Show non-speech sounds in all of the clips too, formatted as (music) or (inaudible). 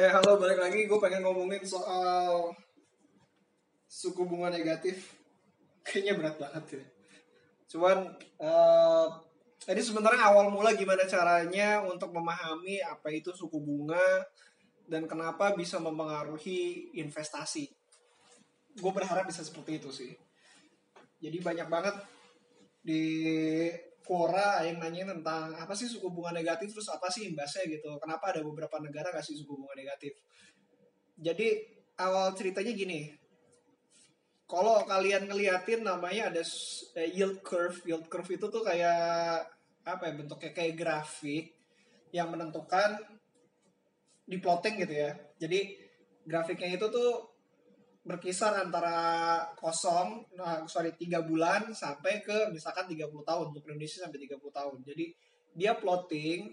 Eh halo balik lagi. Gue pengen ngomongin soal suku bunga negatif. Kayaknya berat banget ya. Cuman uh, jadi sebenarnya awal mula gimana caranya untuk memahami apa itu suku bunga dan kenapa bisa mempengaruhi investasi. Gue berharap bisa seperti itu sih. Jadi banyak banget di Quora yang nanya tentang apa sih suku bunga negatif terus apa sih imbasnya gitu. Kenapa ada beberapa negara kasih suku bunga negatif? Jadi awal ceritanya gini. Kalau kalian ngeliatin namanya ada eh, yield curve. Yield curve itu tuh kayak apa ya bentuknya kayak grafik yang menentukan di plotting gitu ya. Jadi grafiknya itu tuh berkisar antara kosong, nah, sorry tiga bulan sampai ke misalkan 30 tahun untuk Indonesia sampai 30 tahun. Jadi dia plotting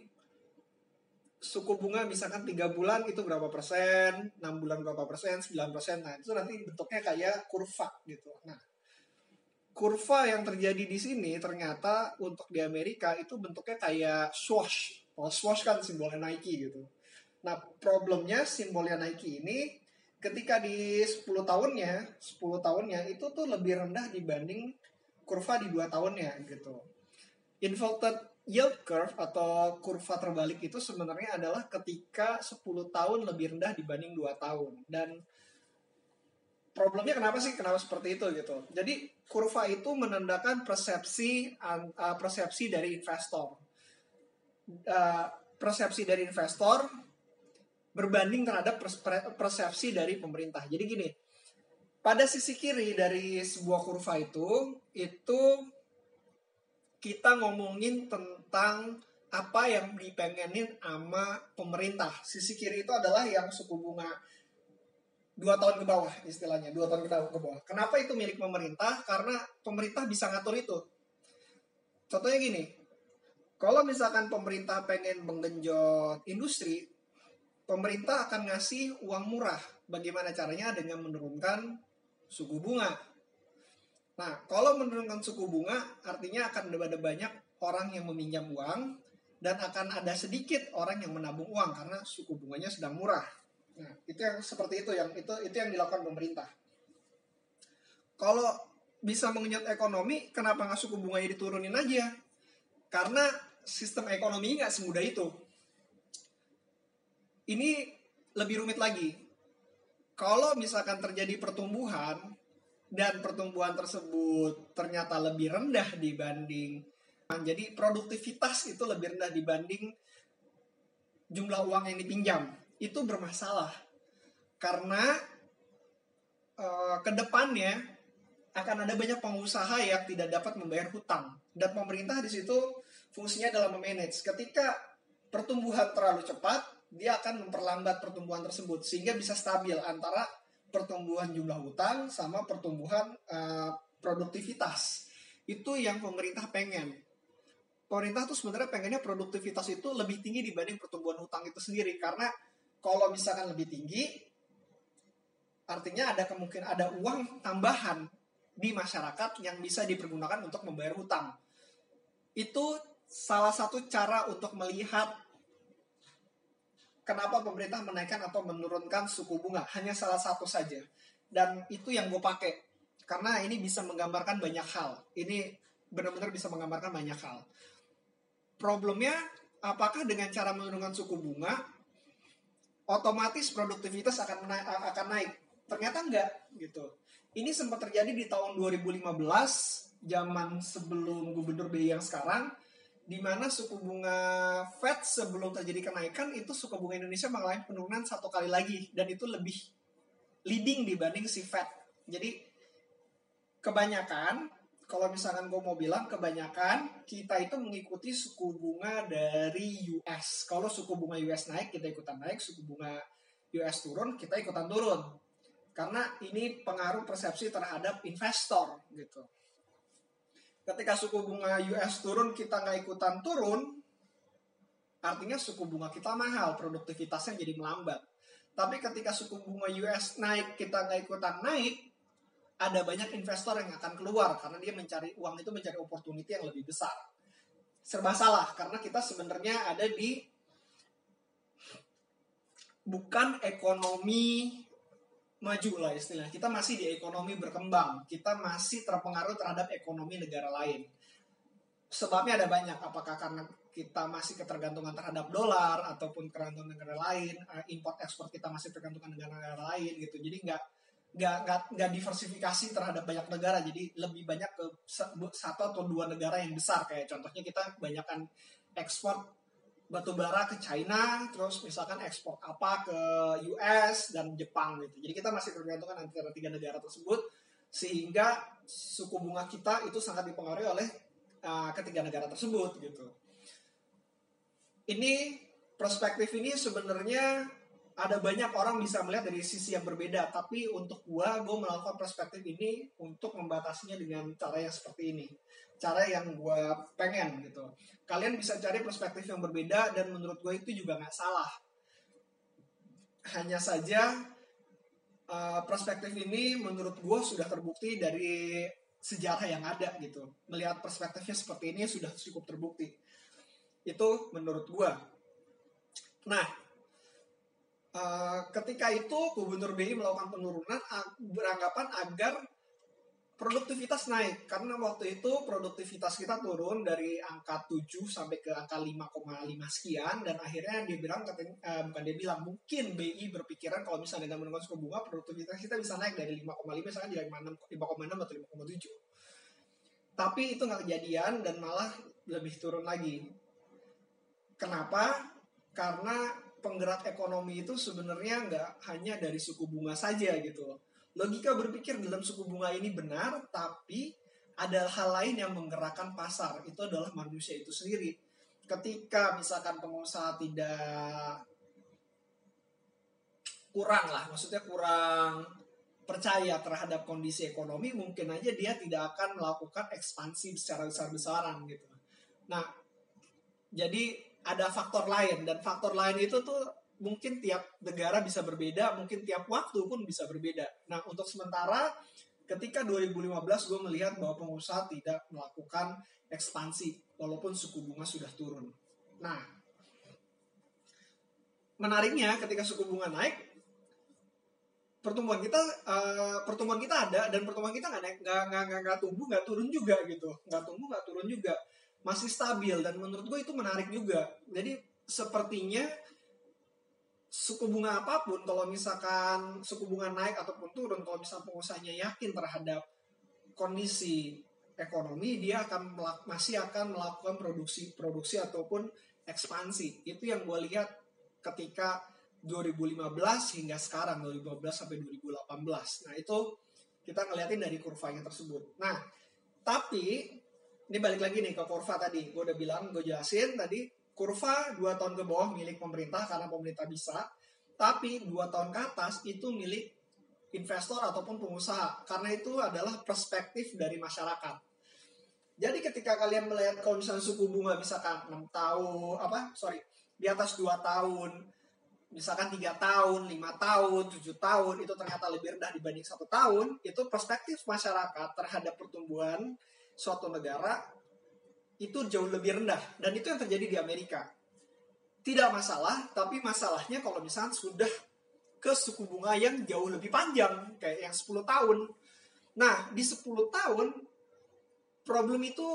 suku bunga misalkan tiga bulan itu berapa persen, enam bulan berapa persen, 9 persen. Nah itu nanti bentuknya kayak kurva gitu. Nah kurva yang terjadi di sini ternyata untuk di Amerika itu bentuknya kayak swash. Oh, swash kan simbolnya Nike gitu. Nah problemnya simbolnya Nike ini ketika di 10 tahunnya 10 tahunnya itu tuh lebih rendah dibanding kurva di dua tahunnya gitu. Inverted yield curve atau kurva terbalik itu sebenarnya adalah ketika 10 tahun lebih rendah dibanding dua tahun. Dan problemnya kenapa sih? Kenapa seperti itu gitu? Jadi kurva itu menandakan persepsi uh, persepsi dari investor. Uh, persepsi dari investor berbanding terhadap persepsi dari pemerintah. Jadi gini, pada sisi kiri dari sebuah kurva itu, itu kita ngomongin tentang apa yang dipengenin sama pemerintah. Sisi kiri itu adalah yang suku bunga dua tahun ke bawah istilahnya, dua tahun ke bawah. Kenapa itu milik pemerintah? Karena pemerintah bisa ngatur itu. Contohnya gini, kalau misalkan pemerintah pengen menggenjot industri, pemerintah akan ngasih uang murah. Bagaimana caranya? Dengan menurunkan suku bunga. Nah, kalau menurunkan suku bunga, artinya akan ada banyak orang yang meminjam uang dan akan ada sedikit orang yang menabung uang karena suku bunganya sedang murah. Nah, itu yang seperti itu yang itu itu yang dilakukan pemerintah. Kalau bisa mengenyot ekonomi, kenapa nggak suku bunganya diturunin aja? Karena sistem ekonomi nggak semudah itu ini lebih rumit lagi. Kalau misalkan terjadi pertumbuhan dan pertumbuhan tersebut ternyata lebih rendah dibanding jadi produktivitas itu lebih rendah dibanding jumlah uang yang dipinjam itu bermasalah. Karena uh, eh, ke depannya akan ada banyak pengusaha yang tidak dapat membayar hutang. Dan pemerintah di situ fungsinya adalah memanage. Ketika pertumbuhan terlalu cepat dia akan memperlambat pertumbuhan tersebut sehingga bisa stabil antara pertumbuhan jumlah hutang sama pertumbuhan uh, produktivitas. Itu yang pemerintah pengen. Pemerintah tuh sebenarnya pengennya produktivitas itu lebih tinggi dibanding pertumbuhan hutang itu sendiri karena kalau misalkan lebih tinggi artinya ada kemungkinan ada uang tambahan di masyarakat yang bisa dipergunakan untuk membayar hutang. Itu salah satu cara untuk melihat kenapa pemerintah menaikkan atau menurunkan suku bunga. Hanya salah satu saja. Dan itu yang gue pakai. Karena ini bisa menggambarkan banyak hal. Ini benar-benar bisa menggambarkan banyak hal. Problemnya apakah dengan cara menurunkan suku bunga otomatis produktivitas akan naik, akan naik? Ternyata enggak gitu. Ini sempat terjadi di tahun 2015 zaman sebelum gubernur BI yang sekarang di mana suku bunga Fed sebelum terjadi kenaikan itu suku bunga Indonesia mengalami penurunan satu kali lagi dan itu lebih leading dibanding si Fed. Jadi kebanyakan kalau misalkan gue mau bilang kebanyakan kita itu mengikuti suku bunga dari US. Kalau suku bunga US naik kita ikutan naik, suku bunga US turun kita ikutan turun. Karena ini pengaruh persepsi terhadap investor gitu ketika suku bunga US turun kita nggak ikutan turun, artinya suku bunga kita mahal, produktivitasnya jadi melambat. Tapi ketika suku bunga US naik, kita nggak ikutan naik, ada banyak investor yang akan keluar karena dia mencari uang itu mencari opportunity yang lebih besar. Serba salah karena kita sebenarnya ada di bukan ekonomi maju lah istilahnya. Kita masih di ekonomi berkembang. Kita masih terpengaruh terhadap ekonomi negara lain. Sebabnya ada banyak. Apakah karena kita masih ketergantungan terhadap dolar ataupun ketergantungan negara lain, eh, import ekspor kita masih tergantungan negara-negara lain gitu. Jadi nggak nggak nggak diversifikasi terhadap banyak negara. Jadi lebih banyak ke satu atau dua negara yang besar. Kayak contohnya kita kebanyakan ekspor batu bara ke China, terus misalkan ekspor apa ke US dan Jepang gitu. Jadi kita masih tergantungan antara tiga negara tersebut sehingga suku bunga kita itu sangat dipengaruhi oleh uh, ketiga negara tersebut gitu. Ini perspektif ini sebenarnya ada banyak orang bisa melihat dari sisi yang berbeda, tapi untuk gua, gua melakukan perspektif ini untuk membatasinya dengan cara yang seperti ini. Cara yang gue pengen gitu. Kalian bisa cari perspektif yang berbeda dan menurut gue itu juga nggak salah. Hanya saja uh, perspektif ini menurut gue sudah terbukti dari sejarah yang ada gitu. Melihat perspektifnya seperti ini sudah cukup terbukti. Itu menurut gue nah uh, ketika itu gubernur BI melakukan penurunan beranggapan agar produktivitas naik. Karena waktu itu produktivitas kita turun dari angka 7 sampai ke angka 5,5 sekian dan akhirnya dia bilang uh, bukan dia bilang mungkin BI berpikiran kalau misalnya dengan menurunkan suku bunga produktivitas kita bisa naik dari 5,5 misalnya jadi 5,6 atau 5,7 tapi itu nggak kejadian dan malah lebih turun lagi. Kenapa? Karena penggerak ekonomi itu sebenarnya nggak hanya dari suku bunga saja gitu logika berpikir dalam suku bunga ini benar, tapi ada hal lain yang menggerakkan pasar. Itu adalah manusia itu sendiri. Ketika misalkan pengusaha tidak kurang lah, maksudnya kurang percaya terhadap kondisi ekonomi, mungkin aja dia tidak akan melakukan ekspansi secara besar-besaran gitu. Nah, jadi ada faktor lain dan faktor lain itu tuh mungkin tiap negara bisa berbeda, mungkin tiap waktu pun bisa berbeda. Nah, untuk sementara ketika 2015 gue melihat bahwa pengusaha tidak melakukan ekspansi walaupun suku bunga sudah turun. Nah, menariknya ketika suku bunga naik pertumbuhan kita uh, pertumbuhan kita ada dan pertumbuhan kita nggak naik nggak nggak nggak tumbuh nggak turun juga gitu nggak tumbuh nggak turun juga masih stabil dan menurut gue itu menarik juga. Jadi sepertinya suku bunga apa pun kalau misalkan suku bunga naik ataupun turun kalau misalkan pengusahanya yakin terhadap kondisi ekonomi dia akan masih akan melakukan produksi produksi ataupun ekspansi. Itu yang gue lihat ketika 2015 hingga sekarang 2015 sampai 2018 nah itu kita ngeliatin dari kurvanya tersebut. Nah tapi ini balik lagi nih ke kurva tadi gue udah bilang gue jelasin tadi kurva dua tahun ke bawah milik pemerintah karena pemerintah bisa, tapi dua tahun ke atas itu milik investor ataupun pengusaha karena itu adalah perspektif dari masyarakat. Jadi ketika kalian melihat kalau suku bunga misalkan 6 tahun, apa, sorry, di atas 2 tahun, misalkan tiga tahun, lima tahun, tujuh tahun itu ternyata lebih rendah dibanding satu tahun, itu perspektif masyarakat terhadap pertumbuhan suatu negara itu jauh lebih rendah dan itu yang terjadi di Amerika. Tidak masalah, tapi masalahnya kalau misalnya sudah ke suku bunga yang jauh lebih panjang kayak yang 10 tahun. Nah, di 10 tahun problem itu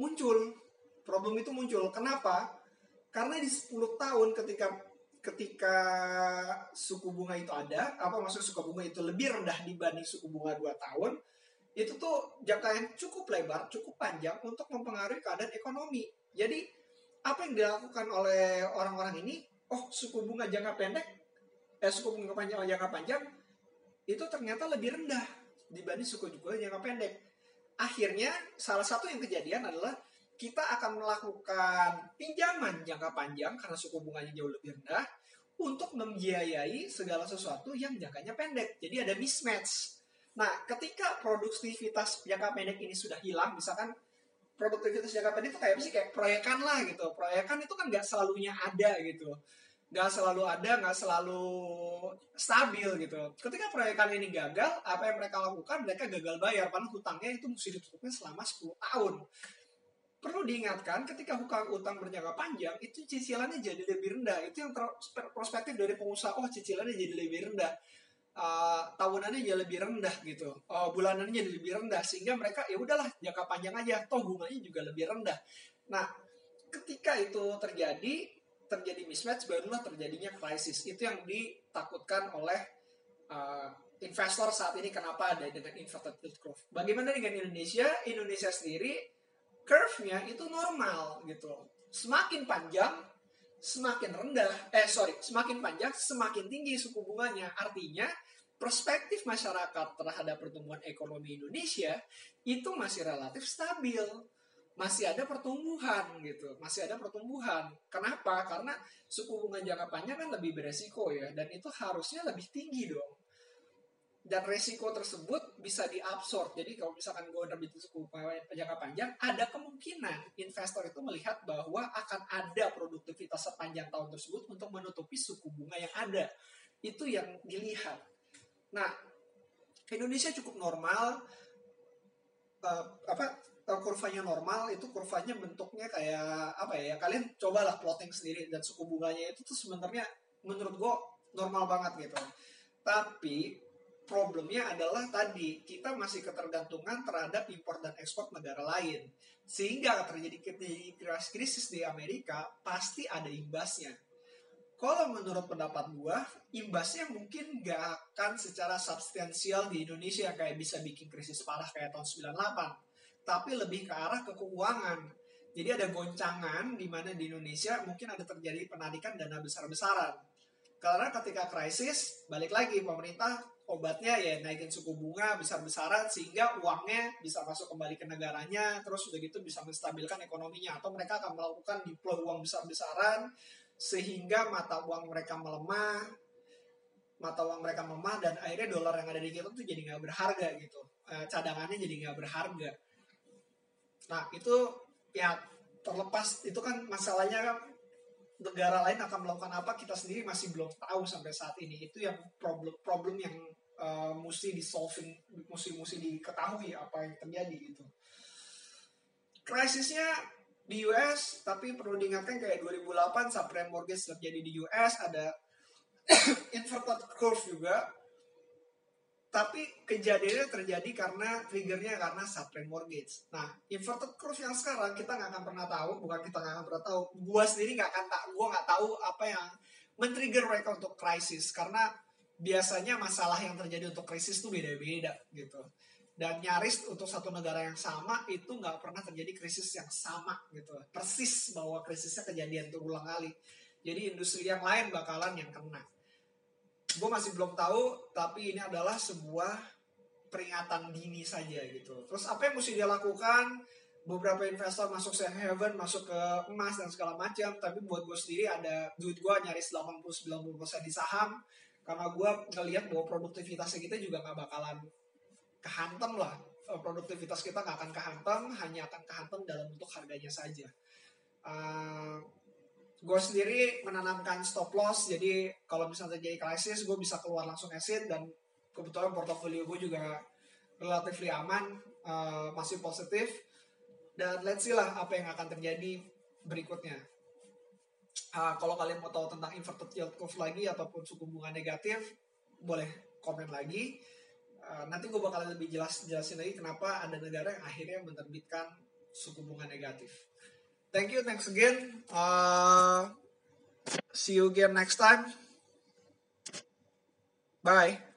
muncul. Problem itu muncul. Kenapa? Karena di 10 tahun ketika ketika suku bunga itu ada, apa maksud suku bunga itu lebih rendah dibanding suku bunga 2 tahun, itu tuh jangka yang cukup lebar, cukup panjang untuk mempengaruhi keadaan ekonomi. Jadi apa yang dilakukan oleh orang-orang ini? Oh, suku bunga jangka pendek, eh suku bunga panjang jangka panjang itu ternyata lebih rendah dibanding suku bunga jangka pendek. Akhirnya salah satu yang kejadian adalah kita akan melakukan pinjaman jangka panjang karena suku bunganya jauh lebih rendah untuk membiayai segala sesuatu yang jangkanya pendek. Jadi ada mismatch Nah, ketika produktivitas jangka pendek ini sudah hilang, misalkan produktivitas jangka pendek itu kayak sih? Kayak proyekan lah gitu. Proyekan itu kan nggak selalunya ada gitu. Nggak selalu ada, nggak selalu stabil gitu. Ketika proyekan ini gagal, apa yang mereka lakukan? Mereka gagal bayar. Padahal hutangnya itu mesti ditutupnya selama 10 tahun. perlu diingatkan ketika hutang utang berjangka panjang itu cicilannya jadi lebih rendah itu yang perspektif dari pengusaha oh cicilannya jadi lebih rendah uh, tahunannya jadi lebih rendah gitu. Uh, bulanannya jadi lebih rendah sehingga mereka ya udahlah jangka panjang aja. Toh bunganya juga lebih rendah. Nah ketika itu terjadi terjadi mismatch barulah terjadinya krisis. Itu yang ditakutkan oleh uh, investor saat ini kenapa ada dengan inverted yield curve. Bagaimana dengan Indonesia? Indonesia sendiri curve-nya itu normal gitu. Semakin panjang, semakin rendah, eh sorry, semakin panjang, semakin tinggi suku bunganya. Artinya perspektif masyarakat terhadap pertumbuhan ekonomi Indonesia itu masih relatif stabil. Masih ada pertumbuhan gitu, masih ada pertumbuhan. Kenapa? Karena suku bunga jangka panjang kan lebih beresiko ya, dan itu harusnya lebih tinggi dong dan resiko tersebut bisa diabsorb. Jadi kalau misalkan gue nerbitin suku jangka panjang, ada kemungkinan investor itu melihat bahwa akan ada produktivitas sepanjang tahun tersebut untuk menutupi suku bunga yang ada. Itu yang dilihat. Nah, Indonesia cukup normal, uh, apa uh, kurvanya normal itu kurvanya bentuknya kayak apa ya? Kalian cobalah plotting sendiri dan suku bunganya itu tuh sebenarnya menurut gue normal banget gitu. Tapi problemnya adalah tadi kita masih ketergantungan terhadap impor dan ekspor negara lain. Sehingga terjadi krisis di Amerika pasti ada imbasnya. Kalau menurut pendapat gua, imbasnya mungkin gak akan secara substansial di Indonesia kayak bisa bikin krisis parah kayak tahun 98. Tapi lebih ke arah ke keuangan. Jadi ada goncangan di mana di Indonesia mungkin ada terjadi penarikan dana besar-besaran. Karena ketika krisis, balik lagi pemerintah obatnya ya naikin suku bunga besar-besaran sehingga uangnya bisa masuk kembali ke negaranya terus udah gitu bisa menstabilkan ekonominya atau mereka akan melakukan deploy uang besar-besaran sehingga mata uang mereka melemah mata uang mereka melemah dan akhirnya dolar yang ada di kita tuh jadi nggak berharga gitu. E, cadangannya jadi nggak berharga. Nah itu ya terlepas itu kan masalahnya kan negara lain akan melakukan apa kita sendiri masih belum tahu sampai saat ini. Itu yang problem problem yang uh, mesti di solving mesti mesti diketahui apa yang terjadi gitu krisisnya di US tapi perlu diingatkan kayak 2008 subprime mortgage terjadi di US ada (coughs) inverted curve juga tapi kejadiannya terjadi karena triggernya karena subprime mortgage. Nah, inverted curve yang sekarang kita nggak akan pernah tahu, bukan kita nggak akan pernah tahu. Gua sendiri nggak akan tak, gua nggak tahu apa yang men-trigger mereka untuk krisis karena biasanya masalah yang terjadi untuk krisis tuh beda-beda gitu. Dan nyaris untuk satu negara yang sama itu nggak pernah terjadi krisis yang sama gitu. Persis bahwa krisisnya kejadian terulang kali. Jadi industri yang lain bakalan yang kena. Gue masih belum tahu tapi ini adalah sebuah peringatan dini saja gitu. Terus apa yang mesti dia lakukan? Beberapa investor masuk safe haven masuk ke emas dan segala macam. Tapi buat gue sendiri ada duit gue nyaris 80-90% di saham karena gue ngelihat bahwa produktivitasnya kita juga nggak bakalan kehantam lah. Eh, produktivitas kita nggak akan kehantam hanya akan kehantam dalam bentuk harganya saja. Uh, eh, gue sendiri menanamkan stop loss jadi kalau misalnya terjadi krisis gue bisa keluar langsung exit dan kebetulan portofolio gue juga relatif aman uh, masih positif. Dan let's see lah apa yang akan terjadi berikutnya uh, kalau kalian mau tahu tentang inverted yield curve lagi ataupun suku bunga negatif boleh komen lagi. Uh, nanti gue bakal lebih jelas jelasin lagi kenapa ada negara yang akhirnya menerbitkan suku bunga negatif. Thank you thanks again. Uh, see you again next time. Bye